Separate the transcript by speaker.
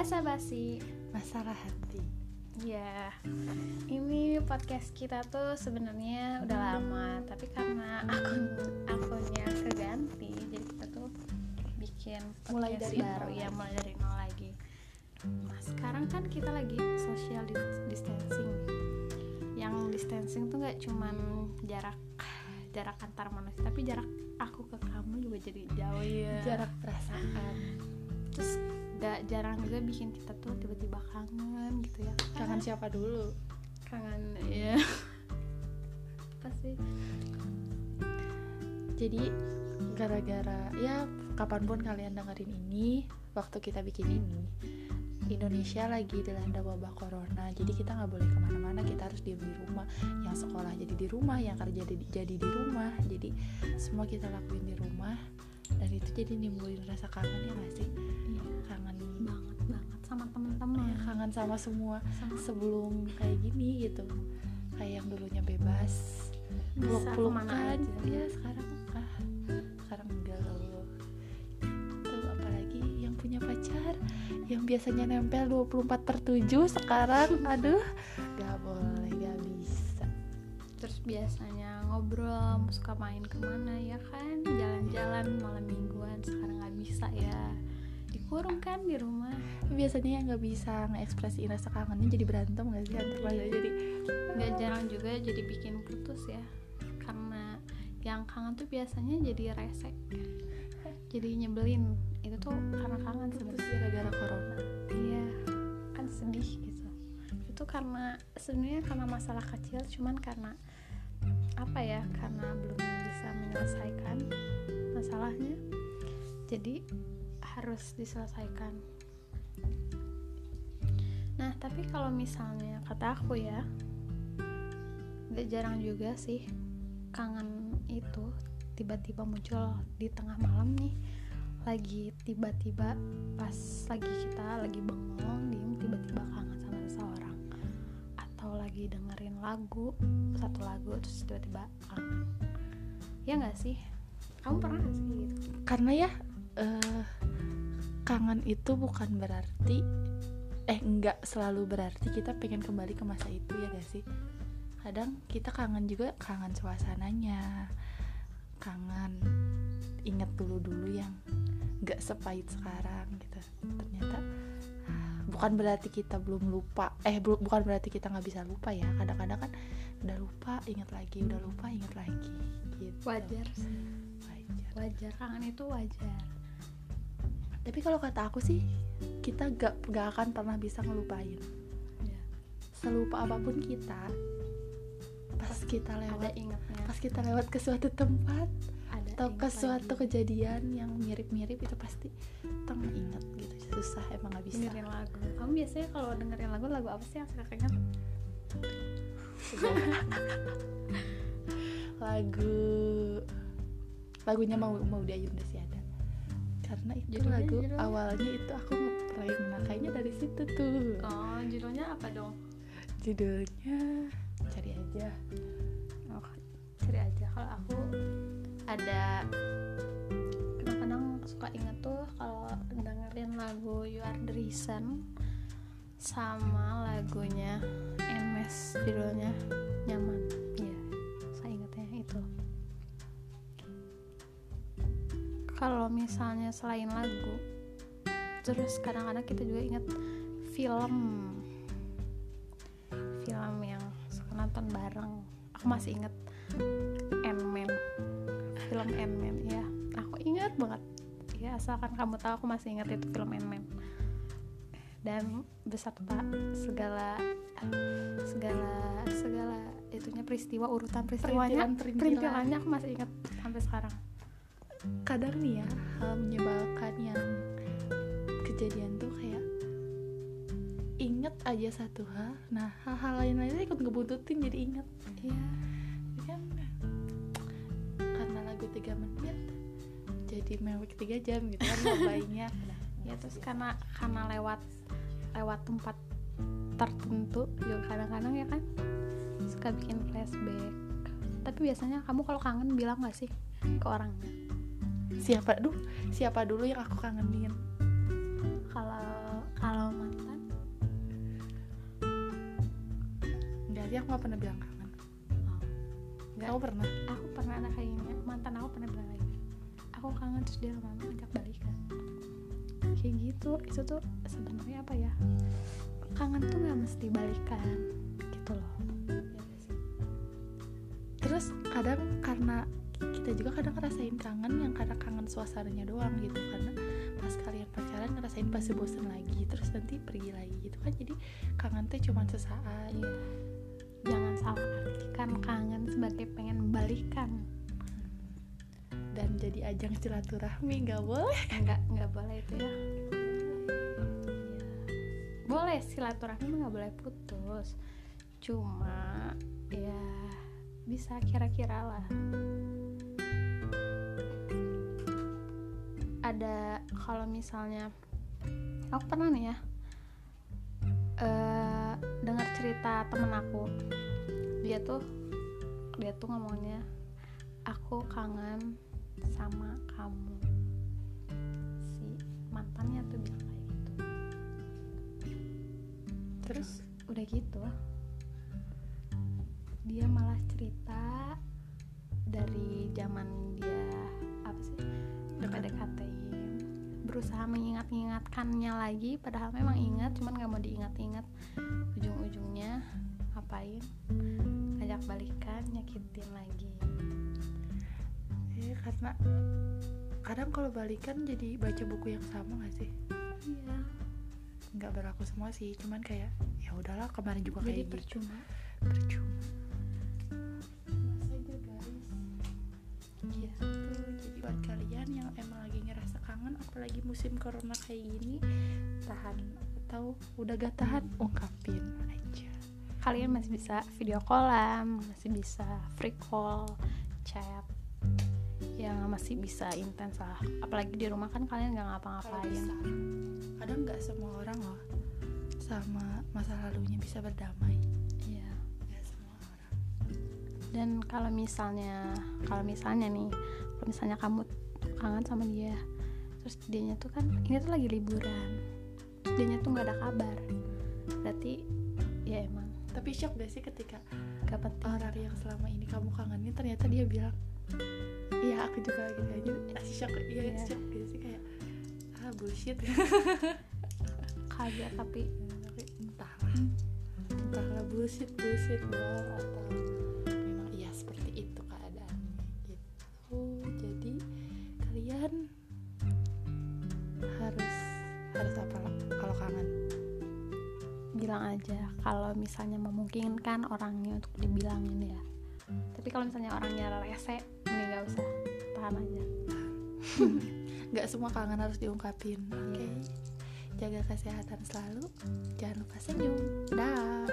Speaker 1: Basa basi.
Speaker 2: masalah hati
Speaker 1: Ya, ini podcast kita tuh sebenarnya udah lama, tapi karena akun akunnya keganti, jadi kita tuh bikin
Speaker 2: Mulai dari
Speaker 1: baru ya, mulai dari nol lagi. Nah, sekarang kan kita lagi social dis- distancing. Yang distancing tuh nggak cuman jarak jarak antar manusia, tapi jarak aku ke kamu juga jadi jauh ya.
Speaker 2: jarak perasaan
Speaker 1: Terus gak jarang juga bikin kita tuh tiba-tiba kangen gitu ya.
Speaker 2: kangen siapa dulu?
Speaker 1: Kangen ya pasti
Speaker 2: jadi gara-gara ya kapan pun kalian dengerin ini waktu kita bikin ini Indonesia lagi dilanda wabah corona. Jadi kita nggak boleh ke mana-mana kita harus diem di rumah. Yang sekolah jadi di rumah yang kerja di, jadi di rumah. Jadi semua kita lakuin di rumah dan itu jadi nimbulin rasa kangen ya nggak sih?
Speaker 1: Iya.
Speaker 2: Kangen
Speaker 1: banget banget. Sama teman-teman.
Speaker 2: Ya, kangen sama semua
Speaker 1: sama.
Speaker 2: sebelum kayak gini gitu. Kayak yang dulunya bebas peluk
Speaker 1: bisa
Speaker 2: pelukan
Speaker 1: ke mana aja.
Speaker 2: Ya sekarang ah sekarang enggak. Loh tuh apalagi yang punya pacar yang biasanya nempel 24 per 7 sekarang. Aduh gak boleh gak bisa.
Speaker 1: Terus biasanya ngobrol suka main ke mana ya kan? Jalan-jalan malam mingguan sekarang nggak bisa ya. Dikurung kan di rumah.
Speaker 2: Biasanya yang nggak bisa ngekspresiin rasa kangennya jadi berantem gak sih? Antar keluarga? Jadi
Speaker 1: nggak jarang juga jadi bikin putus ya. Karena yang kangen tuh biasanya jadi rese jadi nyebelin. Itu tuh karena kangen
Speaker 2: putus gara-gara corona.
Speaker 1: Iya, kan sedih gitu. Itu karena sebenarnya karena masalah kecil, cuman karena apa ya? Karena belum bisa menyelesaikan masalahnya. Jadi harus diselesaikan. Nah, tapi kalau misalnya kata aku ya, gak jarang juga sih kangen itu tiba-tiba muncul di tengah malam nih lagi tiba-tiba pas lagi kita lagi bengong diem tiba-tiba kangen lagi dengerin lagu satu lagu terus tiba-tiba kangen ya nggak sih? Kamu pernah nggak sih gitu?
Speaker 2: Karena ya eh, kangen itu bukan berarti eh enggak selalu berarti kita pengen kembali ke masa itu ya gak sih? Kadang kita kangen juga kangen suasananya kangen inget dulu dulu yang nggak sepahit sekarang gitu. ah, bukan berarti kita belum lupa eh bu- bukan berarti kita nggak bisa lupa ya. Kadang-kadang kan udah lupa inget lagi udah lupa inget lagi gitu.
Speaker 1: Wajar sih.
Speaker 2: Wajar.
Speaker 1: Wajar kangen itu wajar.
Speaker 2: Tapi kalau kata aku sih kita gak, gak akan pernah bisa ngelupain.
Speaker 1: Ya,
Speaker 2: selupa apa pun kita pas kita
Speaker 1: ada
Speaker 2: lewat
Speaker 1: ingatnya.
Speaker 2: pas kita lewat ke suatu tempat atau ke suatu kejadian yang mirip-mirip itu pasti teng inget gitu. Susah emang gak bisa.
Speaker 1: Dengerin lagu. Kamu biasanya kalau dengerin lagu lagu apa sih yang suka keinget
Speaker 2: lagu lagunya mau mau di Ayunda sih ada. Karena itu
Speaker 1: Judulnya,
Speaker 2: lagu
Speaker 1: judulnya?
Speaker 2: awalnya itu aku ngeprank. Nah kayaknya dari situ tuh.
Speaker 1: Oh judulnya apa dong?
Speaker 2: Judulnya cari aja.
Speaker 1: Oh, cari aja. Kalau aku ada kadang-kadang suka inget tuh kalau dengerin lagu You Are The Reason sama lagunya Nmes judulnya nyaman. Iya saya ingetnya itu. Kalau misalnya selain lagu terus kadang-kadang kita juga inget film. Film yang suka nonton bareng. Aku masih inget film Ant-Man ya aku ingat banget. Ya asalkan kamu tahu aku masih ingat itu film Ant-Man. Dan beserta segala segala segala itunya peristiwa urutan peristiwanya
Speaker 2: Perintilan-perintilan.
Speaker 1: perintilannya aku masih ingat sampai sekarang.
Speaker 2: Kadang nih ya hal menyebalkan yang kejadian tuh kayak inget aja satu hal nah hal-hal lain lainnya ikut ngebuntutin jadi inget karena lagu 3 menit jadi mewek 3 jam gitu kan ngapainnya
Speaker 1: ya terus karena karena lewat lewat tempat tertentu juga kadang-kadang ya kan suka bikin flashback. Tapi biasanya kamu kalau kangen bilang gak sih ke orangnya?
Speaker 2: Siapa duh siapa dulu yang aku kangenin?
Speaker 1: Kalau kalau mantan?
Speaker 2: Enggak sih aku gak pernah bilang kangen
Speaker 1: Nggak.
Speaker 2: Kamu pernah?
Speaker 1: aku pernah kayak gini mantan aku pernah bilang gini aku kangen terus dia lama-lama ngajak balikan kayak gitu itu tuh sebenarnya apa ya kangen tuh nggak mesti balikan gitu loh?
Speaker 2: Terus kadang karena kita juga kadang ngerasain kangen yang karena kangen suasananya doang gitu karena pas kalian pacaran ngerasain pasti bosen lagi terus nanti pergi lagi gitu kan jadi kangen teh cuma sesaat
Speaker 1: Iya. Jangan salah artikan kangen sebagai pengen balikan.
Speaker 2: Dan jadi ajang silaturahmi nggak boleh?
Speaker 1: Nggak nggak boleh itu ya. Iya. boleh silaturahmi nggak boleh putus. Cuma ya bisa kira-kira lah. Ada kalau misalnya aku pernah nih ya eh dengar cerita temen aku. Dia tuh dia tuh ngomongnya aku kangen sama kamu. Si mantannya tuh bilang kayak gitu. Terus udah gitu dia malah cerita dari zaman berusaha mengingat-ingatkannya lagi padahal memang ingat cuman nggak mau diingat-ingat. Ujung-ujungnya ngapain? Ngajak balikan nyakitin lagi.
Speaker 2: Eh, karena kadang kalau balikan jadi baca buku yang sama gak sih?
Speaker 1: Iya.
Speaker 2: Nggak berlaku semua sih cuman kayak ya udahlah kemarin juga
Speaker 1: jadi
Speaker 2: kayak gitu
Speaker 1: percuma
Speaker 2: kangen apalagi musim corona kayak gini tahan atau udah gak tahan ungkapin aja.
Speaker 1: Kalian masih bisa video callan masih bisa free call chat. Yang masih bisa intens lah. Apalagi di rumah kan kalian nggak ngapa-ngapain.
Speaker 2: Kadang nggak semua orang loh sama masa lalunya bisa berdamai.
Speaker 1: Iya.
Speaker 2: Nggak semua orang.
Speaker 1: Dan kalau misalnya kalau misalnya nih kalau misalnya kamu kangen sama dia terus dianya tuh kan ini tuh lagi liburan. Terus dianya tuh nggak ada kabar. Berarti ya emang.
Speaker 2: Tapi shock gak sih ketika
Speaker 1: gak penting.
Speaker 2: orang yang selama ini kamu kangenin ternyata dia bilang iya aku juga gitu aja masih shock iya
Speaker 1: Iya.
Speaker 2: shock gitu sih? Kayak ah bullshit.
Speaker 1: Kaget tapi
Speaker 2: tapi entahlah. Entahlah bullshit bullshit doang atau
Speaker 1: bilang aja kalau misalnya memungkinkan orangnya untuk dibilangin ya. Tapi kalau misalnya orangnya rese mending gak usah tahan aja.
Speaker 2: Nggak semua kangen harus diungkapin oke?
Speaker 1: Iya.
Speaker 2: jaga kesehatan selalu jangan lupa senyum. Dah